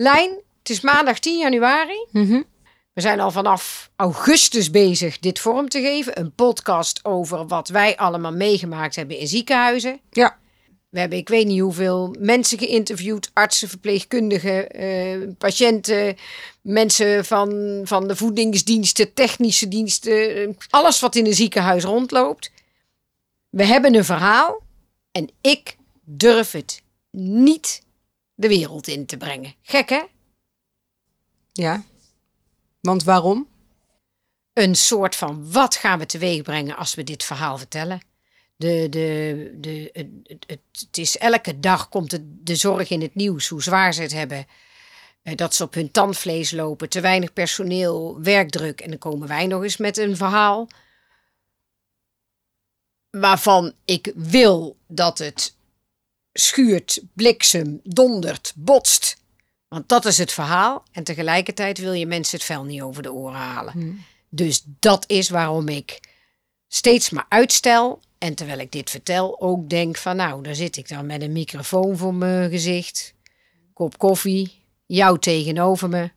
Lijn, het is maandag 10 januari. Mhm. We zijn al vanaf augustus bezig dit vorm te geven. Een podcast over wat wij allemaal meegemaakt hebben in ziekenhuizen. Ja. We hebben ik weet niet hoeveel mensen geïnterviewd. Artsen, verpleegkundigen, eh, patiënten, mensen van, van de voedingsdiensten, technische diensten. eh, alles wat in een ziekenhuis rondloopt. We hebben een verhaal en ik durf het niet de wereld in te brengen. Gek hè? Ja. Want waarom? een soort van wat gaan we teweeg brengen als we dit verhaal vertellen. De, de, de, het, het, het is elke dag komt het, de zorg in het nieuws, hoe zwaar ze het hebben. Eh, Dat ze op hun tandvlees lopen, te weinig personeel, werkdruk. En dan komen wij nog eens met een verhaal. Waarvan ik wil dat het schuurt, bliksem, dondert, botst. Want dat is het verhaal. En tegelijkertijd wil je mensen het vel niet over de oren halen. Dus dat is waarom ik steeds maar uitstel. En terwijl ik dit vertel, ook denk van nou, daar zit ik dan met een microfoon voor mijn gezicht. Kop koffie, jou tegenover me.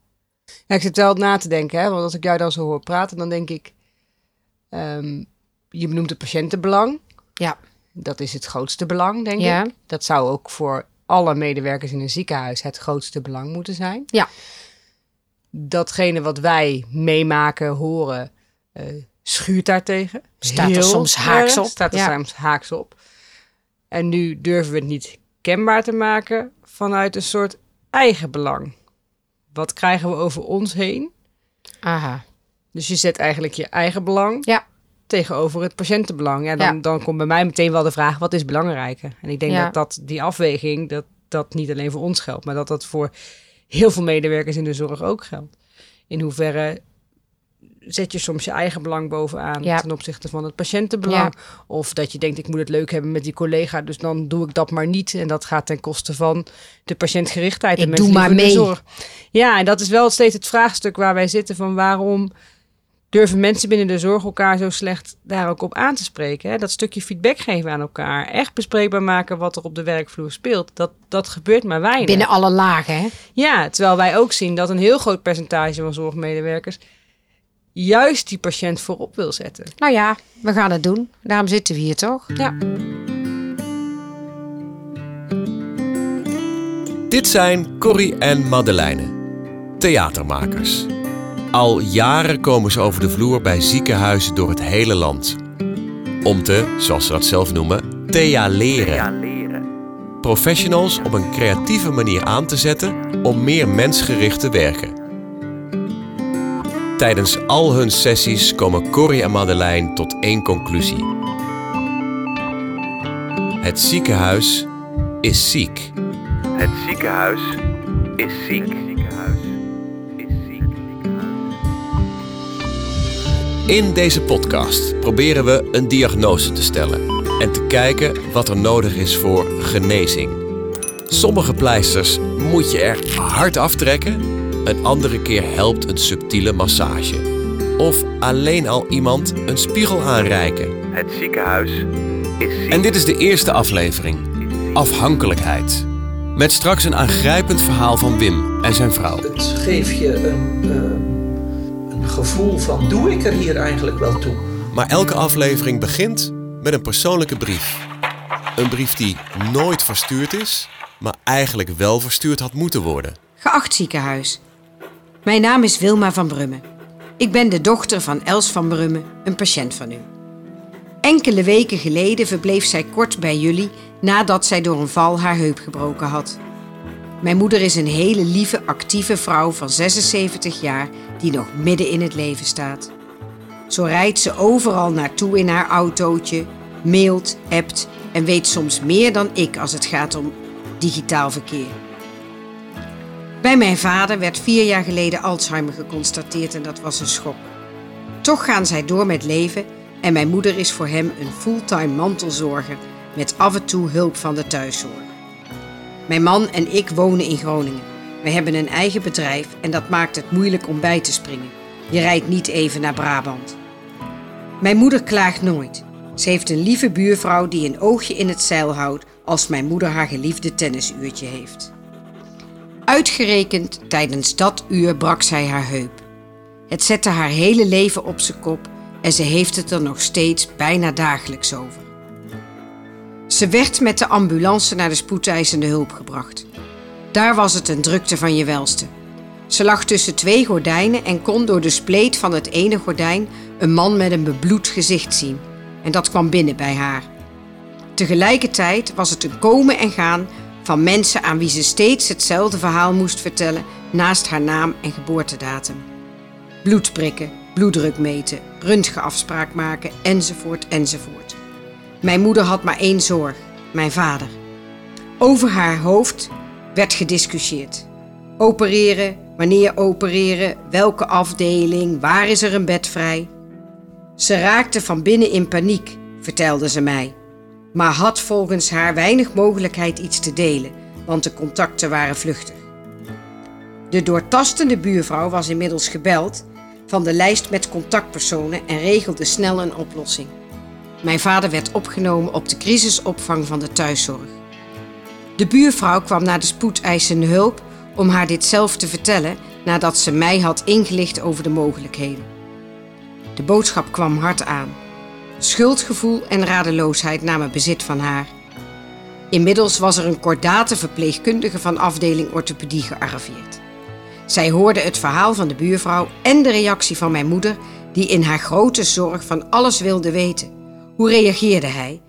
Ja, ik zit wel na te denken, hè? want als ik jou dan zo hoor praten, dan denk ik, ehm, je benoemt het patiëntenbelang. Ja, Dat is het grootste belang, denk Ja. ik. Dat zou ook voor alle medewerkers in een ziekenhuis het grootste belang moeten zijn. ja, Datgene wat wij meemaken, horen, eh, schuurt daartegen. Staat er soms haaks op, Staat er ja. soms haaks op. En nu durven we het niet kenbaar te maken vanuit een soort eigen belang. Wat krijgen we over ons heen? aha. Dus je zet eigenlijk je eigen belang Ja, tegenover het patiëntenbelang. Ja, dan, Ja. dan komt bij mij meteen wel de vraag, wat is belangrijker? En ik denk Ja. dat, dat die afweging, dat dat niet alleen voor ons geldt, maar dat dat voor heel veel medewerkers in de zorg ook geldt. In hoeverre zet je soms je eigen belang bovenaan Ja. ten opzichte van het patiëntenbelang? Of dat je denkt, ik moet het leuk hebben met die collega, dus dan doe ik dat maar niet. En dat gaat ten koste van de patiëntgerichtheid en Ik mensen doe maar mee. zorg. Ja, en dat is wel steeds het vraagstuk waar wij zitten van waarom durven mensen binnen de zorg elkaar zo slecht daar ook op aan te spreken. Hè? Dat stukje feedback geven aan elkaar. Echt bespreekbaar maken wat er op de werkvloer speelt. Dat, dat gebeurt maar weinig. binnen alle lagen hè. Ja, terwijl wij ook zien dat een heel groot percentage van zorgmedewerkers juist die patiënt voorop wil zetten. Nou ja, we gaan het doen. Daarom zitten we hier toch? Ja. Dit zijn Corrie en Madeleine, theatermakers. Al jaren komen ze over de vloer bij ziekenhuizen door het hele land. Om te, zoals ze dat zelf noemen, thealeren. Professionals op een creatieve manier aan te zetten om meer mensgericht te werken. Tijdens al hun sessies komen Corrie en Madeleine tot één conclusie. Het ziekenhuis is ziek. Het ziekenhuis is ziek. In deze podcast proberen we een diagnose te stellen en te kijken wat er nodig is voor genezing. Sommige pleisters moet je er hard aftrekken, een andere keer helpt een subtiele massage. Of alleen al iemand een spiegel aanreiken. Het ziekenhuis is ziek. En dit is de eerste aflevering, Afhankelijkheid. Met straks een aangrijpend verhaal van Wim en zijn vrouw. Het geeft je een, eh, een gevoel van doe ik er hier eigenlijk wel toe? Maar elke aflevering begint met een persoonlijke brief. Een brief die nooit verstuurd is, maar eigenlijk wel verstuurd had moeten worden. Geacht ziekenhuis. Mijn naam is Wilma van Brummen. Ik ben de dochter van Els van Brummen, een patiënt van u. Enkele weken geleden verbleef zij kort bij jullie nadat zij door een val haar heup gebroken had. Mijn moeder is een hele lieve, actieve vrouw van 76 jaar die nog midden in het leven staat. Zo rijdt ze overal naartoe in haar autootje, mailt, appt en weet soms meer dan ik als het gaat om digitaal verkeer. Bij mijn vader werd vier jaar geleden Alzheimer geconstateerd en dat was een schok. Toch gaan zij door met leven en mijn moeder is voor hem een fulltime mantelzorger met af en toe hulp van de thuiszorg. Mijn man en ik wonen in Groningen. Wij hebben een eigen bedrijf en dat maakt het moeilijk om bij te springen. Je rijdt niet even naar Brabant. Mijn moeder klaagt nooit. Ze heeft een lieve buurvrouw die een oogje in het zeil houdt als mijn moeder haar geliefde tennisuurtje heeft. Uitgerekend tijdens dat uur brak zij haar heup. Het zette haar hele leven op zijn kop en ze heeft het er nog steeds bijna dagelijks over. Ze werd met de ambulance naar de spoedeisende hulp gebracht. Daar was het een drukte van je welste. Ze lag tussen twee gordijnen en kon door de spleet van het ene gordijn een man met een bebloed gezicht zien. En dat kwam binnen bij haar. Tegelijkertijd was het een komen en gaan van mensen aan wie ze steeds hetzelfde verhaal moest vertellen naast haar naam en geboortedatum. Bloed prikken, bloeddruk meten, röntgenafspraak maken enzovoort enzovoort. Mijn moeder had maar één zorg, mijn vader. Over haar hoofd werd gediscussieerd. Opereren, wanneer opereren, welke afdeling, waar is er een bed vrij? Ze raakte van binnen in paniek, vertelde ze mij, maar had volgens haar weinig mogelijkheid iets te delen, want de contacten waren vluchtig. De doortastende buurvrouw was inmiddels gebeld van de lijst met contactpersonen en regelde snel een oplossing. Mijn vader werd opgenomen op de crisisopvang van de thuiszorg. De buurvrouw kwam naar de spoedeisende hulp om haar dit zelf te vertellen nadat ze mij had ingelicht over de mogelijkheden. De boodschap kwam hard aan. Schuldgevoel en radeloosheid namen bezit van haar. Inmiddels was er een kordate verpleegkundige van afdeling orthopedie gearriveerd. Zij hoorde het verhaal van de buurvrouw en de reactie van mijn moeder, die in haar grote zorg van alles wilde weten. Hoe reageerde hij?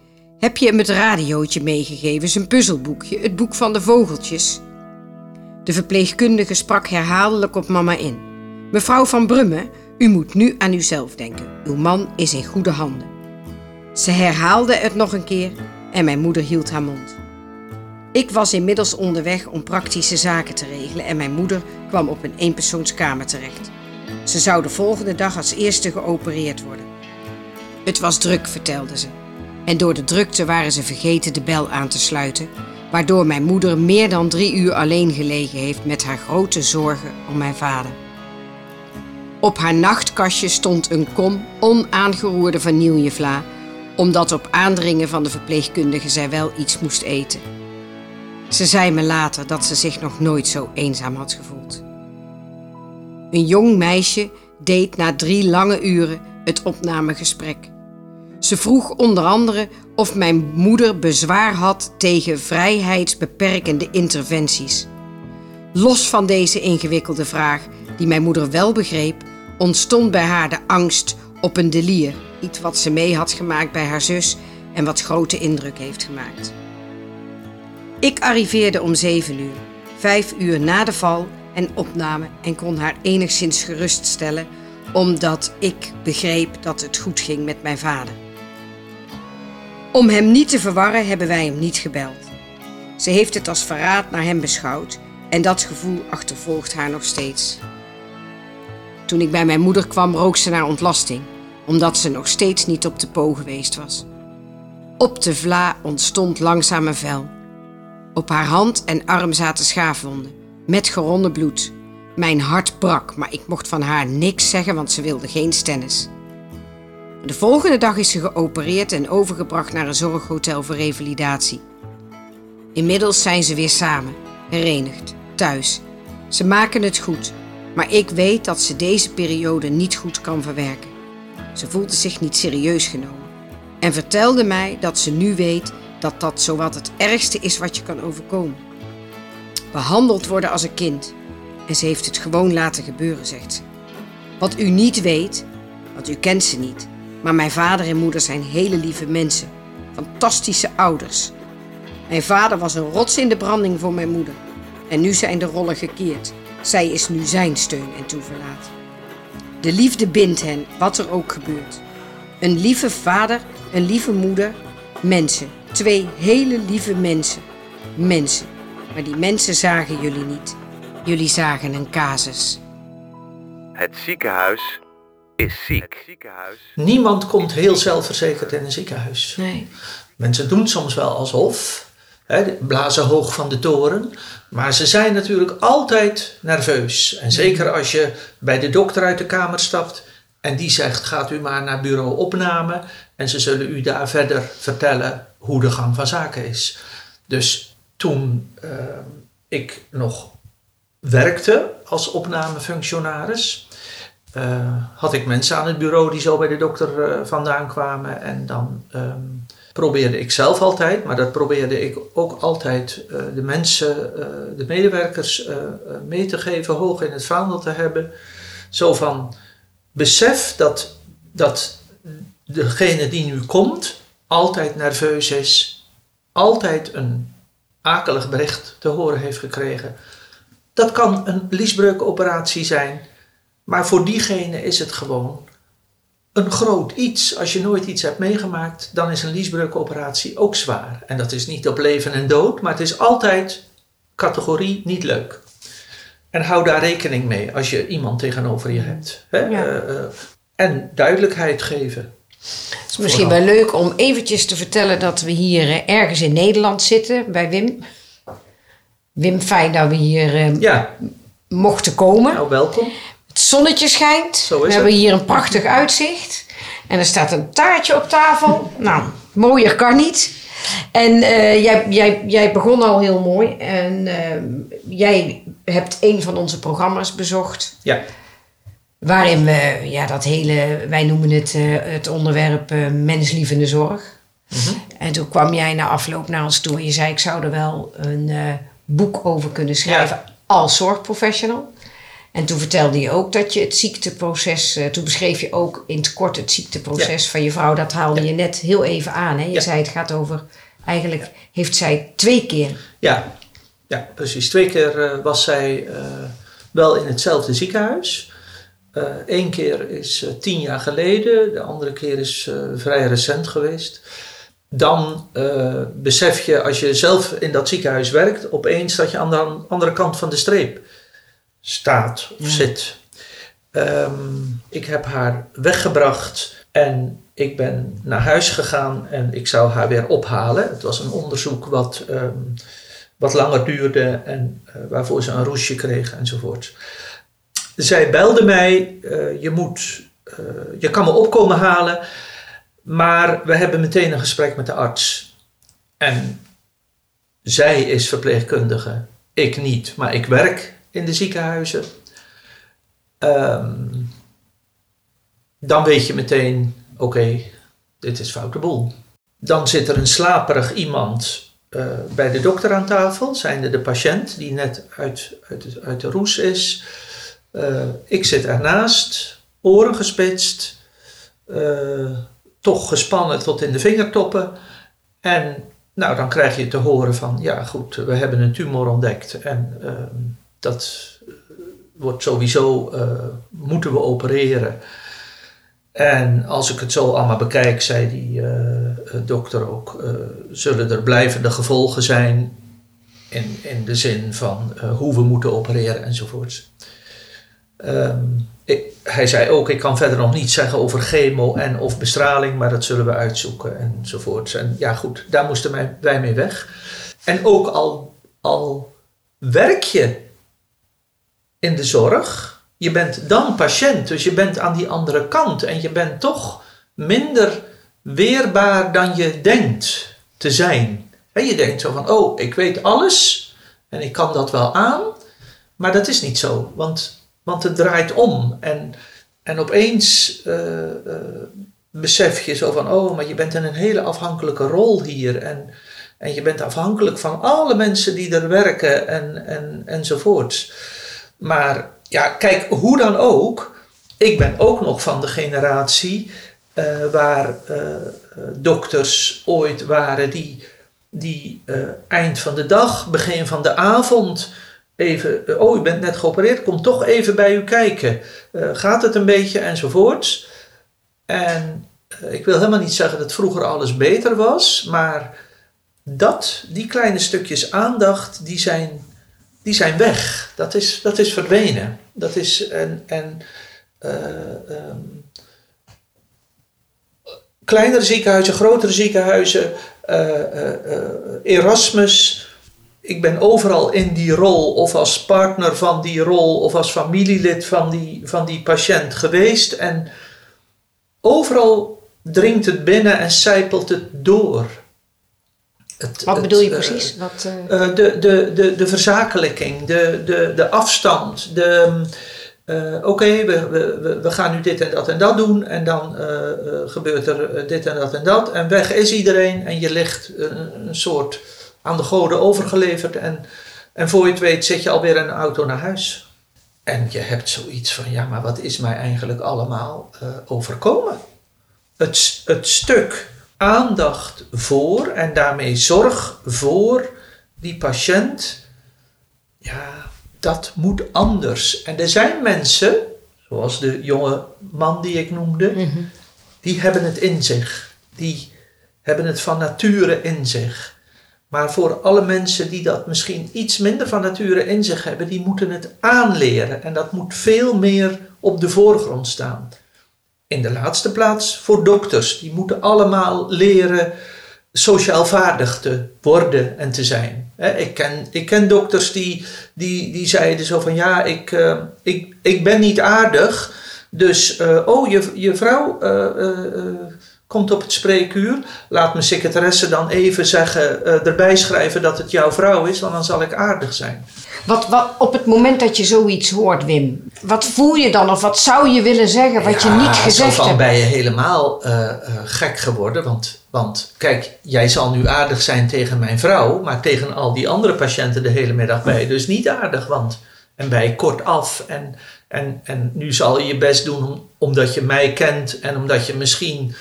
Heb je hem het radiootje meegegeven, zijn puzzelboekje, het boek van de vogeltjes? De verpleegkundige sprak herhaaldelijk op mama in. Mevrouw van Brummen, u moet nu aan uzelf denken. Uw man is in goede handen. Ze herhaalde het nog een keer en mijn moeder hield haar mond. Ik was inmiddels onderweg om praktische zaken te regelen en mijn moeder kwam op een eenpersoonskamer terecht. Ze zou de volgende dag als eerste geopereerd worden. Het was druk, vertelde ze. En door de drukte waren ze vergeten de bel aan te sluiten, waardoor mijn moeder meer dan drie uur alleen gelegen heeft met haar grote zorgen om mijn vader. Op haar nachtkastje stond een kom onaangeroerde vanillevla, omdat op aandringen van de verpleegkundige zij wel iets moest eten. Ze zei me later dat ze zich nog nooit zo eenzaam had gevoeld. Een jong meisje deed na drie lange uren het opnamegesprek. Ze vroeg onder andere of mijn moeder bezwaar had tegen vrijheidsbeperkende interventies. Los van deze ingewikkelde vraag, die mijn moeder wel begreep, ontstond bij haar de angst op een delier, iets wat ze mee had gemaakt bij haar zus en wat grote indruk heeft gemaakt. Ik arriveerde om zeven uur, vijf uur na de val en opname en kon haar enigszins geruststellen, omdat ik begreep dat het goed ging met mijn vader. Om hem niet te verwarren hebben wij hem niet gebeld. Ze heeft het als verraad naar hem beschouwd en dat gevoel achtervolgt haar nog steeds. Toen ik bij mijn moeder kwam, rook ze naar ontlasting, omdat ze nog steeds niet op de po geweest was. Op de vla ontstond langzaam een vel. Op haar hand en arm zaten schaafwonden, met geronde bloed. Mijn hart brak, maar ik mocht van haar niks zeggen, want ze wilde geen stennis. De volgende dag is ze geopereerd en overgebracht naar een zorghotel voor revalidatie. Inmiddels zijn ze weer samen, herenigd, thuis. Ze maken het goed, maar ik weet dat ze deze periode niet goed kan verwerken. Ze voelde zich niet serieus genomen en vertelde mij dat ze nu weet dat dat zowat het ergste is wat je kan overkomen. Behandeld worden als een kind. En ze heeft het gewoon laten gebeuren, zegt ze. Wat u niet weet, want u kent ze niet, maar mijn vader en moeder zijn hele lieve mensen. Fantastische ouders. Mijn vader was een rots in de branding voor mijn moeder. En nu zijn de rollen gekeerd. Zij is nu zijn steun en toeverlaat. De liefde bindt hen, wat er ook gebeurt. Een lieve vader, een lieve moeder, mensen. Twee hele lieve mensen. Mensen. Maar die mensen zagen jullie niet. Jullie zagen een casus. Het ziekenhuis is ziek. ziekenhuis. Niemand komt heel zelfverzekerd in een ziekenhuis. Nee. Mensen doen soms wel alsof, hè, blazen hoog van de toren, maar ze zijn natuurlijk altijd nerveus. En zeker als je bij de dokter uit de kamer stapt en die zegt: gaat u maar naar bureau opname en ze zullen u daar verder vertellen hoe de gang van zaken is. Dus toen eh, ik nog werkte als opnamefunctionaris, had ik mensen aan het bureau die zo bij de dokter eh, vandaan kwamen. En dan ehm, probeerde ik zelf altijd, maar dat probeerde ik ook altijd eh, de mensen, eh, de medewerkers eh, eh, mee te geven, hoog in het vaandel te hebben. Zo van besef dat, dat degene die nu komt altijd nerveus is, altijd een akelig bericht te horen heeft gekregen. Dat kan een liesbreukoperatie zijn, maar voor diegene is het gewoon een groot iets. Als je nooit iets hebt meegemaakt, dan is een liesbreukoperatie ook zwaar. En dat is niet op leven en dood, maar het is altijd categorie niet leuk. En hou daar rekening mee als je iemand tegenover je hebt. Hè? Ja. Eh, eh, en duidelijkheid geven. Het is misschien wel leuk om eventjes te vertellen dat we hier eh, ergens in Nederland zitten, bij Wim. Wim, fijn dat we hier Ja, mochten komen. nou welkom. Het zonnetje schijnt. Zo is we hebben hier een prachtig uitzicht. En er staat een taartje op tafel. nou, mooier kan niet. En eh, jij, jij, jij begon al heel mooi. En eh, jij hebt een van onze programma's bezocht. Ja, Waarin we, ja, dat hele, wij noemen het eh, het onderwerp menslievende zorg. Mhm. En toen kwam jij na afloop naar ons toe en je zei: Ik zou er wel een boek over kunnen schrijven als zorgprofessional. En toen vertelde je ook dat je het ziekteproces, eh, toen beschreef je ook in het kort het ziekteproces van je vrouw. Dat haalde je net heel even aan. Hè? Je Ja. zei het gaat over, eigenlijk heeft zij twee keer. ja, ja precies. Twee keer eh, was zij eh, wel in hetzelfde ziekenhuis. Eén keer is tien jaar geleden, de andere keer is vrij recent geweest. Dan besef je, als je zelf in dat ziekenhuis werkt, opeens dat je aan de an- andere kant van de streep staat of Ja. zit. Ehm, ik heb haar weggebracht en ik ben naar huis gegaan en ik zou haar weer ophalen. Het was een onderzoek wat, ehm, wat langer duurde en eh, waarvoor ze een roesje kreeg enzovoort. Zij belde mij, eh, je, moet, eh, je kan me opkomen halen, maar we hebben meteen een gesprek met de arts. En zij is verpleegkundige, ik niet, maar ik werk in de ziekenhuizen. Ehm, dan weet je meteen, oké, dit is foute boel. Dan zit er een slaperig iemand eh, bij de dokter aan tafel, zijnde de patiënt die net uit, uit, uit de roes is. Eh, ik zit ernaast, oren gespitst, eh, toch gespannen tot in de vingertoppen. En nou, dan krijg je te horen van, ja goed, we hebben een tumor ontdekt en ehm, dat wordt sowieso, eh, moeten we opereren. En als ik het zo allemaal bekijk, zei die eh, eh, dokter ook, eh, zullen er blijvende gevolgen zijn in, in de zin van eh, hoe we moeten opereren enzovoorts. Ehm, hij zei ook, ik kan verder nog niets zeggen over chemo en of bestraling, maar dat zullen we uitzoeken enzovoorts. En ja goed, daar moesten wij, wij mee weg. En ook al, al werk je in de zorg, je bent dan patiënt, dus je bent aan die andere kant en je bent toch minder weerbaar dan je denkt te zijn. En je denkt zo van, oh, ik weet alles en ik kan dat wel aan, maar dat is niet zo, want, want het draait om. En, en opeens eh, eh, besef je zo van, oh, maar je bent in een hele afhankelijke rol hier en, en je bent afhankelijk van alle mensen die er werken en, en, enzovoorts. Maar ja, kijk, hoe dan ook, ik ben ook nog van de generatie eh, waar eh, eh, dokters ooit waren die, die eind van de dag, begin van de avond, even, oh u bent net geopereerd, kom toch even bij u kijken. Gaat het een beetje enzovoorts. En ik wil helemaal niet zeggen dat vroeger alles beter was, maar dat, die kleine stukjes aandacht, die zijn, die zijn weg. Dat is, dat is verdwenen. Dat is, en, en eh, ehm, kleinere ziekenhuizen, grotere ziekenhuizen, eh, eh, Erasmus. Ik ben overal in die rol, of als partner van die rol, of als familielid van die, van die patiënt geweest. En overal dringt het binnen en sijpelt het door. Het, Wat het, bedoel je eh, precies? Wat, eh, eh, de, de, de, de verzakelijking, de, de, de afstand, de... eh, Oké, we, we, we- we gaan nu dit en dat en dat doen en dan gebeurt er dit en dat en dat en weg is iedereen en je ligt een soort aan de goden overgeleverd en, en voor je het weet zit je alweer in een auto naar huis. En je hebt zoiets van, ja, maar wat is mij eigenlijk allemaal overkomen? Het, het stuk aandacht voor en daarmee zorg voor die patiënt, ja, dat moet anders. En er zijn mensen, zoals de jonge man die ik noemde, mhm. die hebben het in zich. Die hebben het van nature in zich. Maar voor alle mensen die dat misschien iets minder van nature in zich hebben, die moeten het aanleren. En dat moet veel meer op de voorgrond staan. In de laatste plaats voor dokters. Die moeten allemaal leren sociaal vaardig te worden en te zijn. Ik ken, ik ken dokters die, die, die zeiden zo van ja, ik, eh, ik, ik ben niet aardig. Dus, eh, oh, je, je vrouw eh, komt op het spreekuur. Laat mijn secretaresse dan even zeggen, erbij schrijven dat het jouw vrouw is, want dan zal ik aardig zijn. Wat, wat, op het moment dat je zoiets hoort, Wim, wat voel je dan of wat zou je willen zeggen wat je niet gezegd hebt? ben je helemaal eh, eh, gek geworden. Want, want kijk, jij zal nu aardig zijn tegen mijn vrouw, maar tegen al die andere patiënten de hele middag ben je dus niet aardig. Want, en ben je kortaf. En, en, en nu zal je je best doen om- omdat je mij kent en omdat je misschien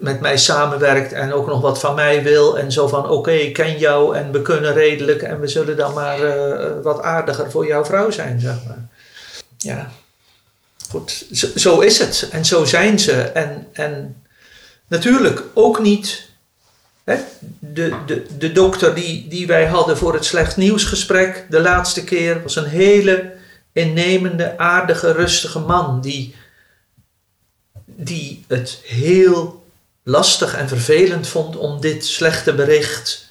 met mij samenwerkt en ook nog wat van mij wil. En zo van: oké, ik ken jou en we kunnen redelijk en we zullen dan maar eh, eh, wat aardiger voor jouw vrouw zijn, zeg maar. Ja, goed, zo, is het en zo zijn ze. En, en natuurlijk ook niet. De, de, de dokter die, die wij hadden voor het slecht nieuwsgesprek de laatste keer was een hele innemende, aardige, rustige man die, die het heel lastig en vervelend vond om dit slechte bericht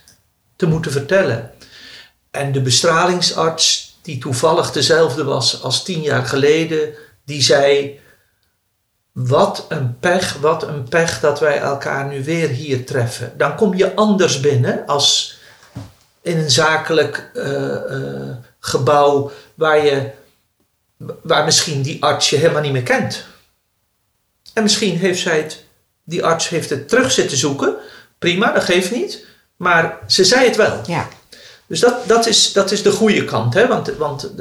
te moeten vertellen. En de bestralingsarts, die toevallig dezelfde was als tien jaar geleden, die zei: Wat een pech, wat een pech dat wij elkaar nu weer hier treffen. Dan kom je anders binnen als in een zakelijk eh, eh, gebouw waar, je, waar misschien die arts je helemaal niet meer kent. En misschien heeft zij het, die arts heeft het terug zitten zoeken. Prima, dat geeft niet. Maar ze zei het wel. Ja. Dus dat, dat, is, dat is de goede kant. Hè? Want, want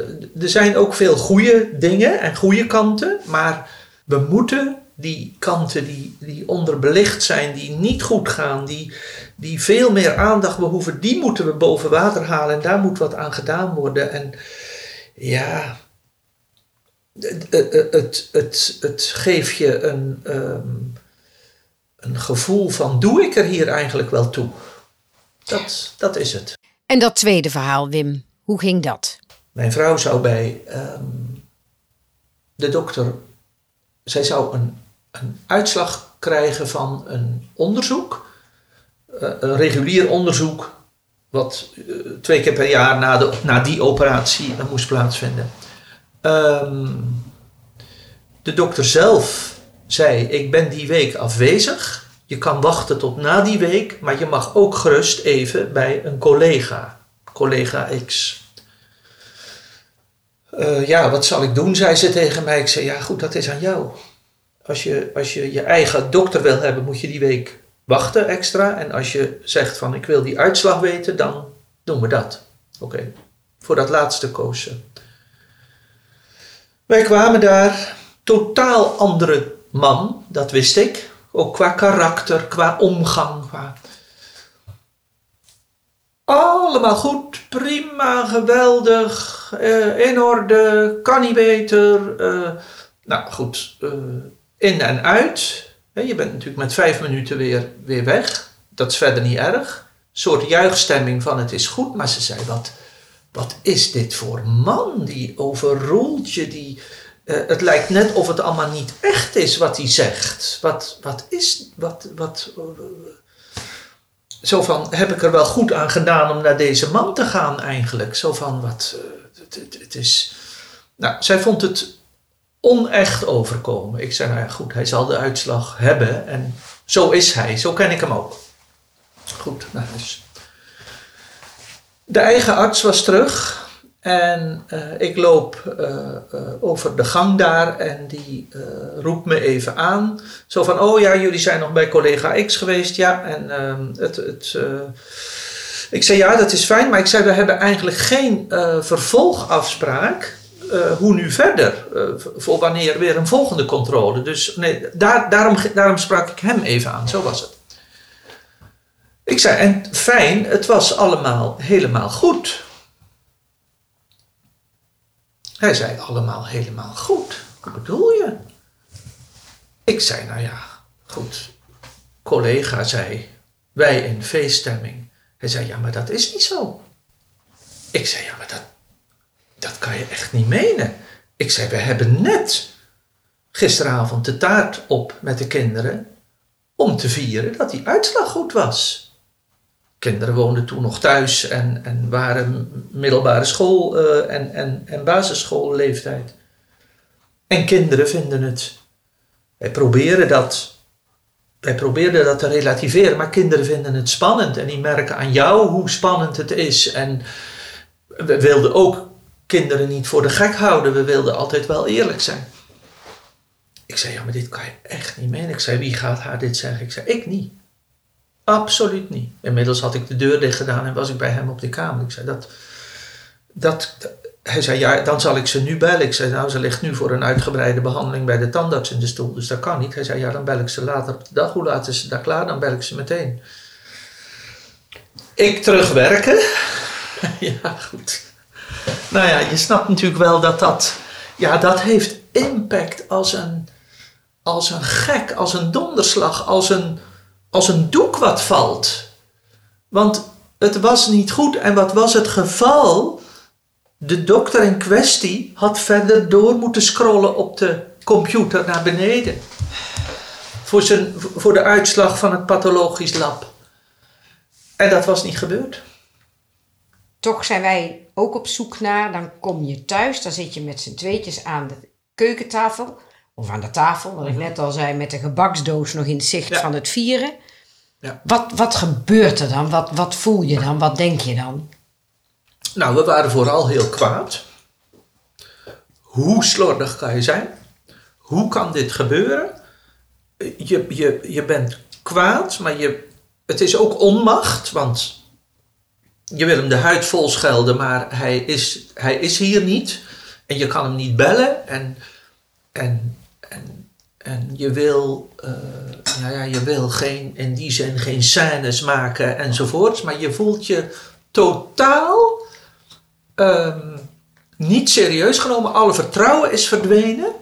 er zijn ook veel goede dingen en goede kanten. Maar we moeten die kanten die, die onderbelicht zijn, die niet goed gaan, die, die veel meer aandacht behoeven, die moeten we boven water halen. En daar moet wat aan gedaan worden. En ja, het, het, het, geeft je een, ehm, een gevoel van, doe ik er hier eigenlijk wel toe? Dat, dat is het. En dat tweede verhaal, Wim, hoe ging dat? Mijn vrouw zou bij ehm, de dokter, zij zou een, een uitslag krijgen van een onderzoek, eh, een regulier onderzoek, wat eh, twee keer per jaar na, de, na die operatie eh, moest plaatsvinden. Ehm, de dokter zelf zei: Ik ben die week afwezig. Je kan wachten tot na die week, maar je mag ook gerust even bij een collega, collega X. Eh, ja, wat zal ik doen? zei ze tegen mij. Ik zei, ja goed, dat is aan jou. Als je, als je je eigen dokter wil hebben, moet je die week wachten extra. En als je zegt van, ik wil die uitslag weten, dan doen we dat. Oké, voor dat laatste koos ze. Wij kwamen daar, totaal andere man, dat wist ik. Ook qua karakter, qua omgang, qua... Allemaal goed, prima, geweldig, eh, in orde, kan niet beter. eh, nou goed, eh, in en uit. Je bent natuurlijk met vijf minuten weer, weer weg. Dat is verder niet erg. Een soort juichstemming van het is goed, maar ze zei wat, wat is dit voor man? Die overroelt je, die, eh, het lijkt net of het allemaal niet echt is wat hij zegt. Wat, wat is, wat, wat, eh, zo van, heb ik er wel goed aan gedaan om naar deze man te gaan eigenlijk? Zo van, wat, eh, het, het, het is... Nou, zij vond het onecht overkomen. Ik zei, nou ja, goed, hij zal de uitslag hebben en zo is hij, zo ken ik hem ook. Goed, naar huis. De eigen arts was terug. En eh, ik loop eh, eh, over de gang daar en die roept me even aan. Zo van, oh ja, jullie zijn nog bij collega X geweest. Ja, en ehm, het... het ik zei, ja, dat is fijn. Maar ik zei, we hebben eigenlijk geen vervolgafspraak. hoe nu verder? voor wanneer weer een volgende controle. Dus nee, daar, daarom, daarom sprak ik hem even aan. Zo was het. Ik zei, en fijn, het was allemaal helemaal goed. Hij zei, allemaal helemaal goed. Wat bedoel je? Ik zei, nou ja, goed. Collega zei, wij in feeststemming. Hij zei, ja, maar dat is niet zo. Ik zei, ja, maar dat, dat kan je echt niet menen. Ik zei, we hebben net gisteravond de taart op met de kinderen om te vieren dat die uitslag goed was. Kinderen woonden toen nog thuis en, en waren middelbare school eh, en, en, basisschoolleeftijd. En kinderen vinden het. Wij proberen dat. Wij proberen dat te relativeren, maar kinderen vinden het spannend en die merken aan jou hoe spannend het is. En we wilden ook kinderen niet voor de gek houden, we wilden altijd wel eerlijk zijn. Ik zei, ja, maar dit kan je echt niet menen. Ik zei, wie gaat haar dit zeggen? Ik zei, ik niet. Absoluut niet. Inmiddels had ik de deur dicht gedaan en was ik bij hem op de kamer. Ik zei, dat, dat, hij zei, ja, dan zal ik ze nu bellen. Ik zei, nou, ze ligt nu voor een uitgebreide behandeling bij de tandarts in de stoel, dus dat kan niet. Hij zei, ja, dan bel ik ze later op de dag. Hoe laat is ze daar klaar? Dan bel ik ze meteen. Ik terugwerken. ja, goed. Nou ja, je snapt natuurlijk wel dat dat, ja, dat heeft impact als een, als een gek, als een donderslag, als een, als een doek wat valt. Want het was niet goed. En wat was het geval? De dokter in kwestie had verder door moeten scrollen op de computer naar beneden. Voor, zijn, voor de uitslag van het pathologisch lab. En dat was niet gebeurd. Toch zijn wij ook op zoek naar. Dan kom je thuis, dan zit je met z'n tweetjes aan de keukentafel. Of aan de tafel, wat ik net al zei, met de gebaksdoos nog in het zicht Ja. van het vieren. Ja. Wat, wat gebeurt er dan? Wat, wat voel je dan? Wat denk je dan? Nou, we waren vooral heel kwaad. Hoe slordig kan je zijn? Hoe kan dit gebeuren? Je, je, je bent kwaad, maar je, het is ook onmacht, want je wil hem de huid vol schelden, maar hij is, hij is hier niet. En je kan hem niet bellen. En, en, en, en je, wil, eh, nou ja, je wil geen, in die zin geen scènes maken enzovoorts. Maar je voelt je totaal ehm, niet serieus genomen. Alle vertrouwen is verdwenen.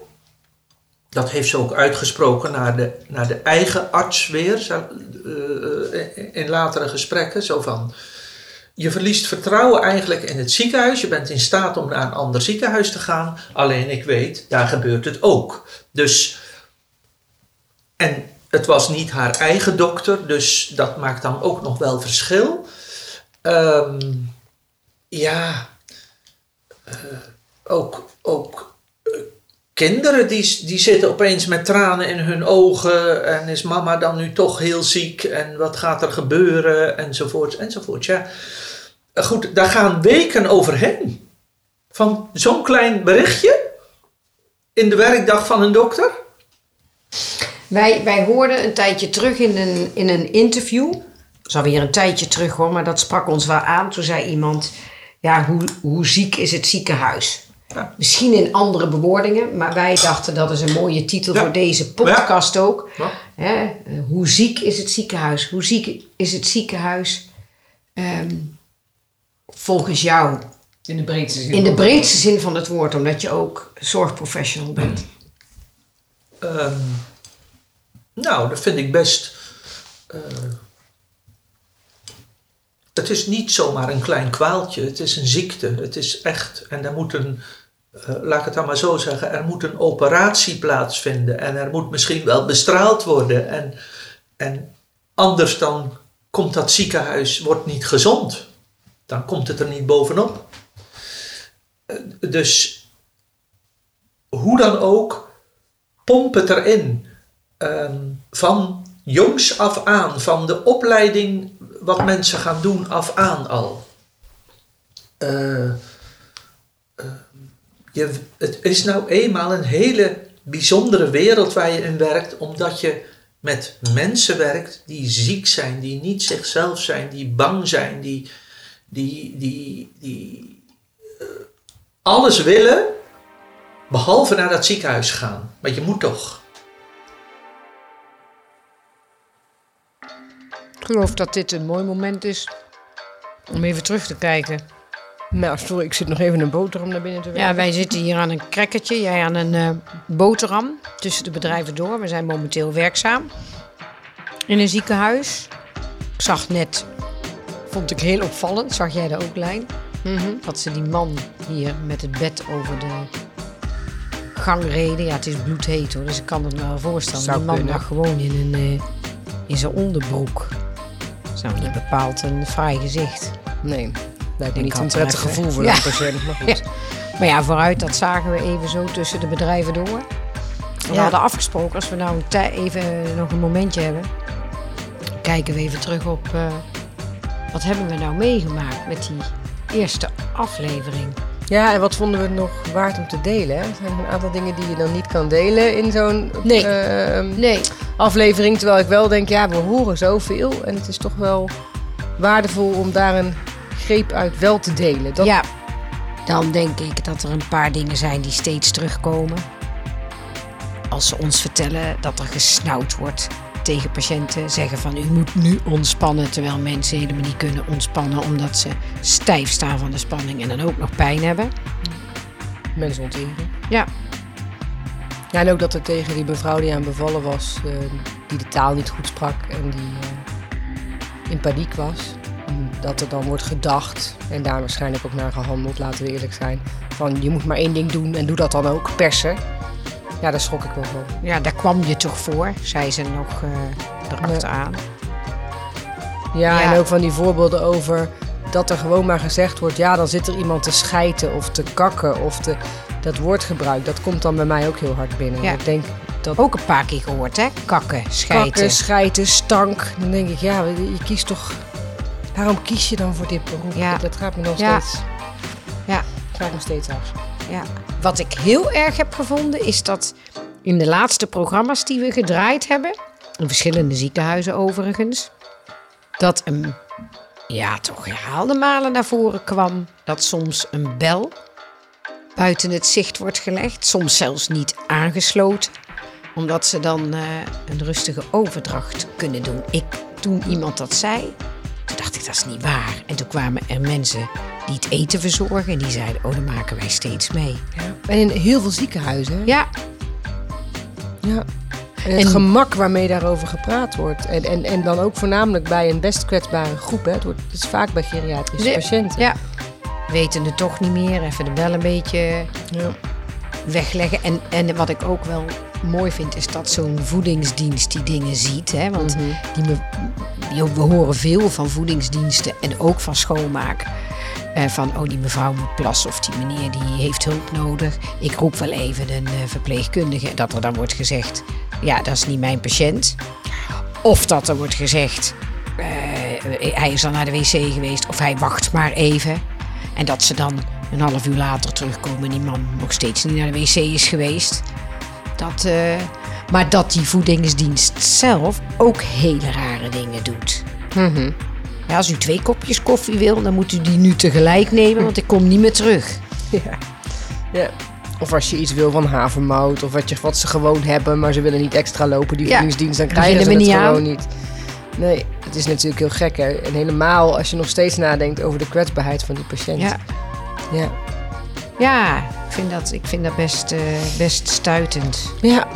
Dat heeft ze ook uitgesproken naar de, naar de eigen arts weer. eh, eh, in latere gesprekken. Zo van, je verliest vertrouwen eigenlijk in het ziekenhuis. Je bent in staat om naar een ander ziekenhuis te gaan. Alleen ik weet, daar gebeurt het ook. Dus, en het was niet haar eigen dokter, dus dat maakt dan ook nog wel verschil. Ehm, ja, eh, ook, ook eh, kinderen die, die zitten opeens met tranen in hun ogen. En is mama dan nu toch heel ziek? En wat gaat er gebeuren? Enzovoort, enzovoort. Ja, goed, daar gaan weken overheen. Van zo'n klein berichtje in de werkdag van een dokter. Wij, wij hoorden een tijdje terug in een, in een interview. Dat is alweer een tijdje terug hoor, maar dat sprak ons wel aan. Toen zei iemand, ja, hoe, hoe ziek is het ziekenhuis? Ja. Misschien in andere bewoordingen, maar wij dachten dat is een mooie titel Ja. voor deze podcast ook. Ja. Hè? Hoe ziek is het ziekenhuis? Hoe ziek is het ziekenhuis ehm, volgens jou? In de breedste zin. In de breedste zin van het woord, omdat je ook zorgprofessional bent. Ehm, nou, dat vind ik best. eh, het is niet zomaar een klein kwaaltje, het is een ziekte. Het is echt, en er moet een, eh, laat ik het dan maar zo zeggen, er moet een operatie plaatsvinden en er moet misschien wel bestraald worden. En, en anders dan komt dat ziekenhuis wordt niet gezond. Dan komt het er niet bovenop. Eh, dus hoe dan ook, pomp het erin. Ehm, van jongs af aan, van de opleiding wat mensen gaan doen af aan al. Eh, je, het is nou eenmaal een hele bijzondere wereld waar je in werkt, omdat je met mensen werkt die ziek zijn, die niet zichzelf zijn, die bang zijn, die, die, die, die eh, alles willen, behalve naar dat ziekenhuis gaan. Want je moet toch. Geloof dat dit een mooi moment is om even terug te kijken. Nou, sorry, ik zit nog even een boterham naar binnen te werken. Ja, wij zitten hier aan een crackertje, jij aan een eh, boterham tussen de bedrijven door. We zijn momenteel werkzaam in een ziekenhuis. Ik zag net, vond ik heel opvallend, zag jij dat ook, Lijn? Dat ze die man hier met het bed over de gang reden. Ja, het is bloedheet hoor, dus ik kan het me wel voorstellen. Zou die man lag gewoon in, een, eh, in zijn onderbroek. Dat nou niet bepaald een fraai gezicht. Nee, lijkt me Ik niet een prettig gevoel voor Ja. patiënt, maar goed. Maar ja, vooruit, dat zagen we even zo tussen de bedrijven door. We Ja. hadden afgesproken, als we nou een even nog een momentje hebben, kijken we even terug op eh, wat hebben we nou meegemaakt met die eerste aflevering. Ja, en wat vonden we nog waard om te delen? Hè? Er zijn een aantal dingen die je dan niet kan delen in zo'n Nee. ehm, Nee, aflevering. Terwijl ik wel denk, ja, we horen zoveel. En het is toch wel waardevol om daar een greep uit wel te delen. Dat, ja, dan denk ik dat er een paar dingen zijn die steeds terugkomen. Als ze ons vertellen dat er gesnauwd wordt tegen patiënten, zeggen van u moet nu ontspannen, terwijl mensen helemaal niet kunnen ontspannen omdat ze stijf staan van de spanning en dan ook nog pijn hebben. Mensen onteren. Ja, Ja, en ook dat er tegen die mevrouw die aan bevallen was, eh, die de taal niet goed sprak en die eh, in paniek was. Dat er dan wordt gedacht, en daar waarschijnlijk ook naar gehandeld, laten we eerlijk zijn. Van je moet maar één ding doen en doe dat dan ook, persen. Ja, daar schrok ik wel van. ja, daar kwam je toch voor, zei ze nog eh erachteraan. Ja, Ja. en ook van die voorbeelden over dat er gewoon maar gezegd wordt, ja, dan zit er iemand te schijten of te kakken of te, dat woordgebruik, dat komt dan bij mij ook heel hard binnen. Ja. Ik denk dat Ook een paar keer gehoord, hè? Kakken, schijten. kakken, schijten, stank, dan denk ik, ja, je kiest toch, waarom kies je dan voor dit beroep? Ja. Dat gaat me nog Ja. steeds, Ja. gaat me steeds af. Ja. Wat ik heel erg heb gevonden is dat in de laatste programma's die we gedraaid hebben, in verschillende ziekenhuizen overigens, dat een, ja toch herhaalde malen naar voren kwam dat soms een bel buiten het zicht wordt gelegd, soms zelfs niet aangesloten, omdat ze dan eh, een rustige overdracht kunnen doen. Ik, toen iemand dat zei, toen dacht ik dat is niet waar. En toen kwamen er mensen die het eten verzorgen en die zeiden, oh, dan maken wij steeds mee. En in heel veel ziekenhuizen? Ja, Ja. En het En- gemak waarmee daarover gepraat wordt. En, en, en dan ook voornamelijk bij een best kwetsbare groep. Hè. Het, wordt, het is vaak bij geriatrische patiënten. ja. Weten het toch niet meer, even de bel een beetje Ja. wegleggen. En, en wat ik ook wel mooi vind, is dat zo'n voedingsdienst die dingen ziet. Hè? Want die we horen veel van voedingsdiensten en ook van schoonmaak. Eh, van, oh, die mevrouw moet plassen of die meneer die heeft hulp nodig. Ik roep wel even een eh, verpleegkundige. En dat er dan wordt gezegd, ja, dat is niet mijn patiënt. Of dat er wordt gezegd, eh, hij is al naar de wc geweest of hij wacht maar even. En dat ze dan een half uur later terugkomen en die man nog steeds niet naar de wc is geweest. Dat, eh, maar dat die voedingsdienst zelf ook hele rare dingen doet. Ja, als u twee kopjes koffie wil, dan moet u die nu tegelijk nemen, want ik kom niet meer terug. Ja. ja. Of als je iets wil van havermout. Of wat, je, wat ze gewoon hebben, maar ze willen niet extra lopen. Die Ja, voedingsdienst, dan krijgen ze het niet gewoon niet. Nee, het is natuurlijk heel gek. Hè? En helemaal als je nog steeds nadenkt over de kwetsbaarheid van die patiënt. Ja, Ja. Ja ik vind dat, ik vind dat best, eh, best stuitend. Ja.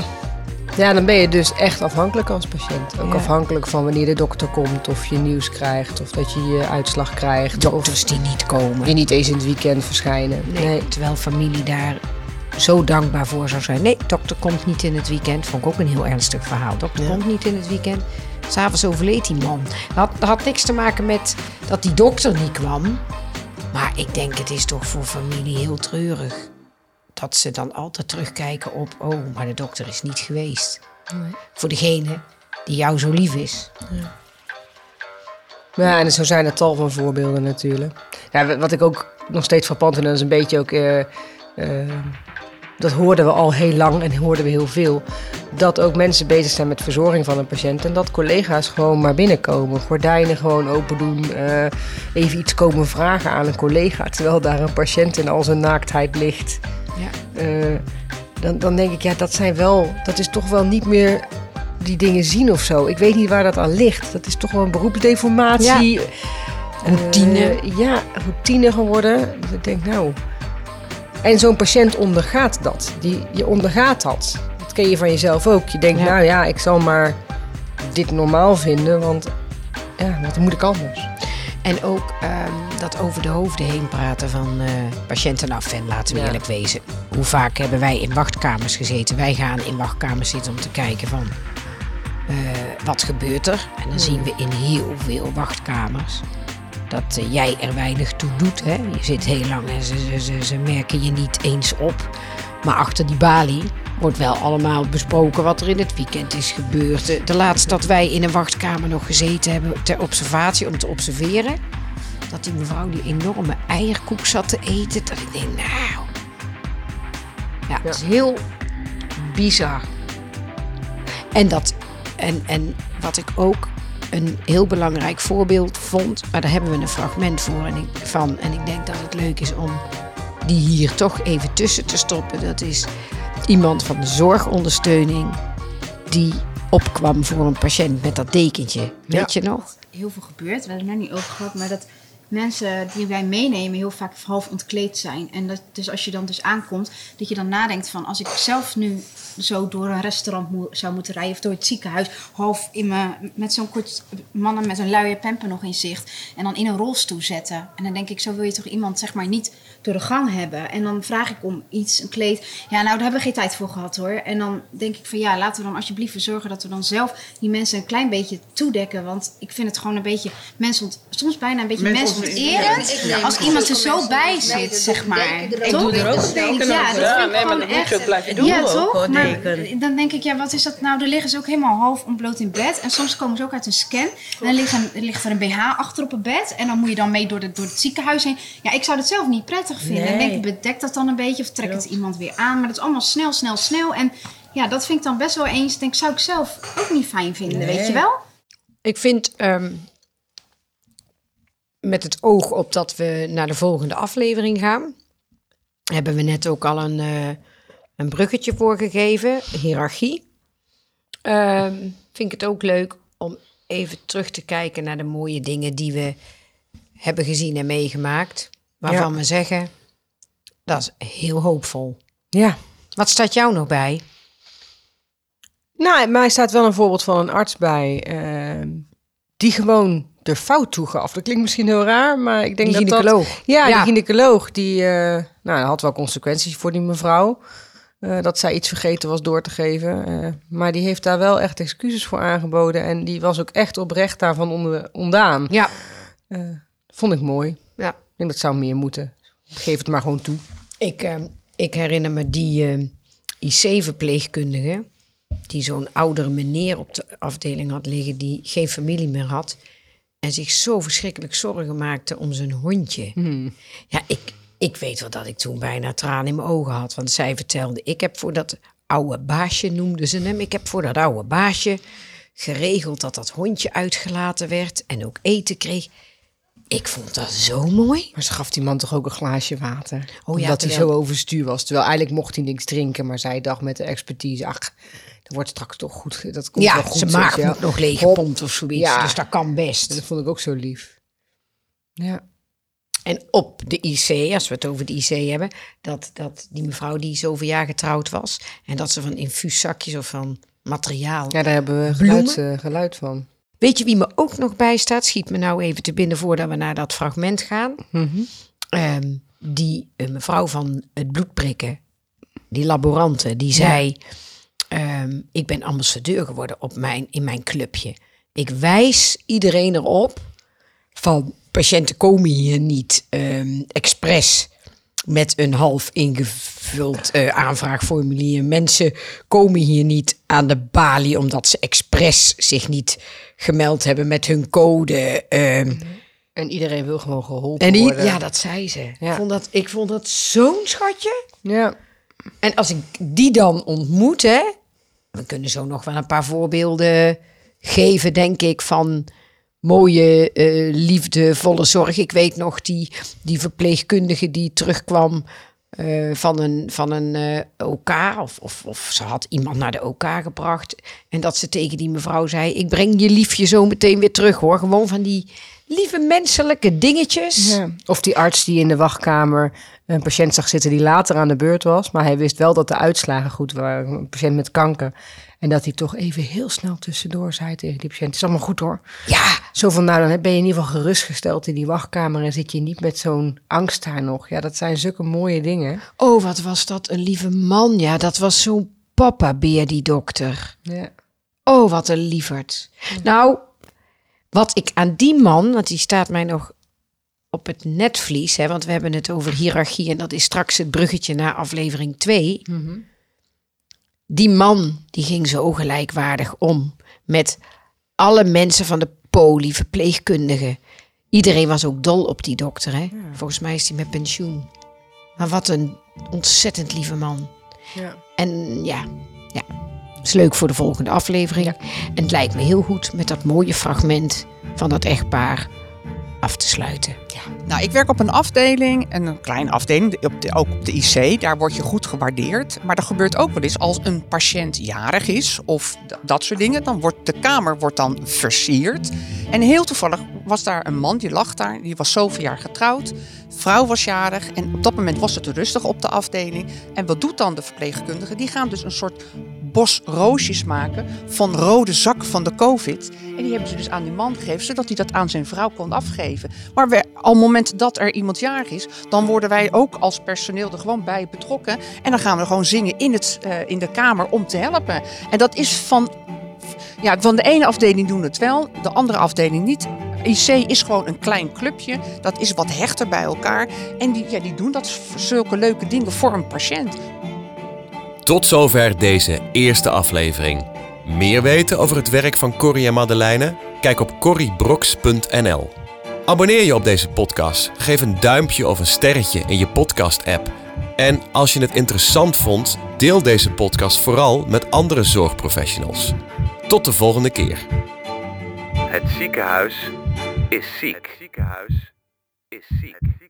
Ja, dan ben je dus echt afhankelijk als patiënt. Ook Ja. afhankelijk van wanneer de dokter komt, of je nieuws krijgt, of dat je je uitslag krijgt. Dokters die niet komen. je niet eens in het weekend verschijnen. Nee, terwijl familie daar zo dankbaar voor zou zijn. Nee, dokter komt niet in het weekend. Vond ik ook een heel ernstig verhaal. Dokter Ja. komt niet in het weekend. S'avonds overleed die man. Dat had, dat had niks te maken met dat die dokter niet kwam. Maar ik denk het is toch voor familie heel treurig. Dat ze dan altijd terugkijken op... oh, maar de dokter is niet geweest. Voor degene die jou zo lief is. Ja, en zo zijn er tal van voorbeelden natuurlijk. Ja, wat ik ook nog steeds frappant vind, en dat is een beetje ook... eh, eh, dat hoorden we al heel lang en hoorden we heel veel. Dat ook mensen bezig zijn met verzorging van een patiënt. En dat collega's gewoon maar binnenkomen. Gordijnen gewoon open doen. eh, even iets komen vragen aan een collega. Terwijl daar een patiënt in al zijn naaktheid ligt. Ja. Eh, dan, dan denk ik, ja, dat zijn wel... Dat is toch wel niet meer die dingen zien of zo. Ik weet niet waar dat aan ligt. Dat is toch wel een beroepsdeformatie. Routine. Eh, ja, routine geworden. Dus ik denk, nou... En zo'n patiënt ondergaat dat. Die, je ondergaat dat. Dat ken je van jezelf ook. Je denkt, Ja. nou ja, ik zal maar dit normaal vinden, want ja, wat moet ik anders? En ook ehm, dat over de hoofden heen praten van eh, patiënten af. En laten we Ja. eerlijk wezen. Hoe vaak hebben wij in wachtkamers gezeten? Wij gaan in wachtkamers zitten om te kijken van... eh, wat gebeurt er? En dan zien we in heel veel wachtkamers... dat eh, jij er weinig toe doet. Hè? Je zit heel lang en ze, ze, ze, ze merken je niet eens op. Maar achter die balie wordt wel allemaal besproken wat er in het weekend is gebeurd. De, de laatste dat wij in een wachtkamer nog gezeten hebben ter observatie om te observeren. Dat die mevrouw die enorme eierkoek zat te eten. Dat ik denk, nou. Ja, het is heel bizar. En, dat, en, en wat ik ook een heel belangrijk voorbeeld vond. Maar daar hebben we een fragment voor en ik, van. En ik denk dat het leuk is om die hier toch even tussen te stoppen. Dat is iemand van de zorgondersteuning die opkwam voor een patiënt met dat dekentje. Weet je nog? heel veel gebeurt. We hebben het net niet over gehad, maar dat mensen die wij meenemen heel vaak half ontkleed zijn. En dat, dus als je dan dus aankomt, dat je dan nadenkt van als ik zelf nu zo door een restaurant zou moeten rijden of door het ziekenhuis, half in mijn, met zo'n kort mannen met een luie pemper nog in zicht en dan in een rolstoel zetten. En dan denk ik, zo wil je toch iemand zeg maar niet door de gang hebben. En dan vraag ik om iets, een kleed. Ja, nou, daar hebben we geen tijd voor gehad hoor. En dan denk ik van ja, laten we dan alsjeblieft zorgen dat we dan zelf die mensen een klein beetje toedekken. Want ik vind het gewoon een beetje mensen, soms bijna een beetje mensonterend. Als iemand er zo bij zit, zeg maar. Ik doe er ook denken Ja, over. Ja, nee, maar dat moet je blijven doen Ja, ook, toch? hoor, Maar dan denk ik, ja, wat is dat nou? Dan liggen ze ook helemaal half ontbloot in bed. En soms komen ze ook uit een scan. En dan ligt, een, ligt er een BH achter op het bed. En dan moet je dan mee door, de, door het ziekenhuis heen. Ja, ik zou dat zelf niet prettig vinden. Denk ik, bedek dat dan een beetje of trek het iemand weer aan. Maar dat is allemaal snel, snel, snel. En ja, dat vind ik dan best wel eens. Denk, zou ik zelf ook niet fijn vinden, weet je wel? Ik vind ehm, met het oog op dat we naar de volgende aflevering gaan, hebben we net ook al een, eh, een bruggetje voor gegeven, hiërarchie. Ehm, vind ik het ook leuk om even terug te kijken naar de mooie dingen die we hebben gezien en meegemaakt. Waarvan we zeggen, dat is heel hoopvol. Ja. Wat staat jou nog bij? Nou, mij staat wel een voorbeeld van een arts bij ehm, die gewoon de fout toegaf. Dat klinkt misschien heel raar, maar ik denk Die dat dat... gynaecoloog. Ja, Ja. die gynaecoloog. Die eh, nou, had wel consequenties voor die mevrouw. eh, dat zij iets vergeten was door te geven. eh, maar die heeft daar wel echt excuses voor aangeboden. En die was ook echt oprecht daarvan onder, ondaan. Ja. Vond ik mooi. Ja. Ik denk dat zou meer moeten. Geef het maar gewoon toe. Ik, eh, ik herinner me die eh, IC-verpleegkundige... die zo'n oudere meneer op de afdeling had liggen... die geen familie meer had... en zich zo verschrikkelijk zorgen maakte om zijn hondje. Ja, ik, ik weet wel dat ik toen bijna tranen in mijn ogen had. Want zij vertelde... ik heb voor dat oude baasje, noemden ze hem... ik heb voor dat oude baasje geregeld dat dat hondje uitgelaten werd... en ook eten kreeg... Ik vond dat zo mooi. Maar ze gaf die man toch ook een glaasje water. Oh ja, omdat hij zo overstuur was. Terwijl eigenlijk mocht hij niks drinken. Maar zij dacht met de expertise... Ach, dat wordt straks toch goed. Dat komt wel Ja, goed. zijn weet maag wel. moet nog leeg Hop. gepompt of zoiets. Ja. Dus dat kan best. Dat vond ik ook zo lief. Ja. En op de IC, als we het over de IC hebben, dat, dat die mevrouw die zoveel jaar getrouwd was en dat ze van infuuszakjes of van materiaal. ja, daar hebben we geluid, eh, geluid van. Weet je wie me ook nog bijstaat? Schiet me nou even te binnen voordat we naar dat fragment gaan. Ehm, die eh, mevrouw van het bloedprikken, die laborante, die zei: ehm, Ik ben ambassadeur geworden op mijn, in mijn clubje. Ik wijs iedereen erop van patiënten komen hier niet ehm expres met een half vult eh, aanvraagformulier. Mensen komen hier niet aan de balie omdat ze expres zich niet gemeld hebben met hun code. ehm. En iedereen wil gewoon geholpen en die, worden. ja, dat zei ze. Ja. Ik vond dat, ik vond dat zo'n schatje. Ja. En als ik die dan ontmoet, hè, we kunnen zo nog wel een paar voorbeelden geven, denk ik, van mooie, eh, liefdevolle zorg. Ik weet nog die, die verpleegkundige die terugkwam eh, van een, van een eh, OK, of, of, of ze had iemand naar de OK gebracht. En dat ze tegen die mevrouw zei: Ik breng je liefje zo meteen weer terug hoor. Gewoon van die lieve menselijke dingetjes. Of die arts die in de wachtkamer een patiënt zag zitten die later aan de beurt was. Maar hij wist wel dat de uitslagen goed waren. Een patiënt met kanker. En dat hij toch even heel snel tussendoor zei tegen die patiënt. Het is allemaal goed hoor. Ja, Zo van nou dan ben je in ieder geval gerustgesteld in die wachtkamer. En zit je niet met zo'n angst daar nog. Ja dat zijn zulke mooie dingen. Oh, wat was dat een lieve man. Ja, dat was zo'n papa-beer, die dokter. Ja. Oh, wat een lieverd. Nou, wat ik aan die man, want die staat mij nog op het netvlies, hè, want we hebben het over hiërarchie en dat is straks het bruggetje naar aflevering 2. Die man, die ging zo gelijkwaardig om met alle mensen van de poli, verpleegkundigen. Iedereen was ook dol op die dokter, hè? Volgens mij is hij met pensioen. Maar wat een ontzettend lieve man. Ja. En ja, ja, is leuk voor de volgende aflevering. En het lijkt me heel goed met dat mooie fragment van dat echtpaar af te sluiten. Nou, ik werk op een afdeling, en een kleine afdeling, op de, ook op de IC. Daar word je goed gewaardeerd. Maar er gebeurt ook wel eens als een patiënt jarig is of dat soort dingen. Dan wordt de kamer wordt dan versierd. En heel toevallig was daar een man, die lag daar. Die was zoveel jaar getrouwd. Vrouw was jarig en op dat moment was het rustig op de afdeling. En wat doet dan de verpleegkundige? Die gaan dus een soort bos roosjes maken van rode zak van de COVID. En die hebben ze dus aan die man gegeven, zodat hij dat aan zijn vrouw kon afgeven. Maar al het moment dat er iemand jarig is, dan worden wij ook als personeel er gewoon bij betrokken. En dan gaan we gewoon zingen in, het, eh, in de kamer om te helpen. En dat is van, ja, van de ene afdeling doen het wel, de andere afdeling niet. IC is gewoon een klein clubje, dat is wat hechter bij elkaar. En die, ja, die doen dat zulke leuke dingen voor een patiënt. Tot zover deze eerste aflevering. Meer weten over het werk van Corrie en Madeleine? Kijk op corriebrox.nl. Abonneer je op deze podcast. Geef een duimpje of een sterretje in je podcast-app. En als je het interessant vond, deel deze podcast vooral met andere zorgprofessionals. Tot de volgende keer. Het ziekenhuis is ziek. Het ziekenhuis is ziek.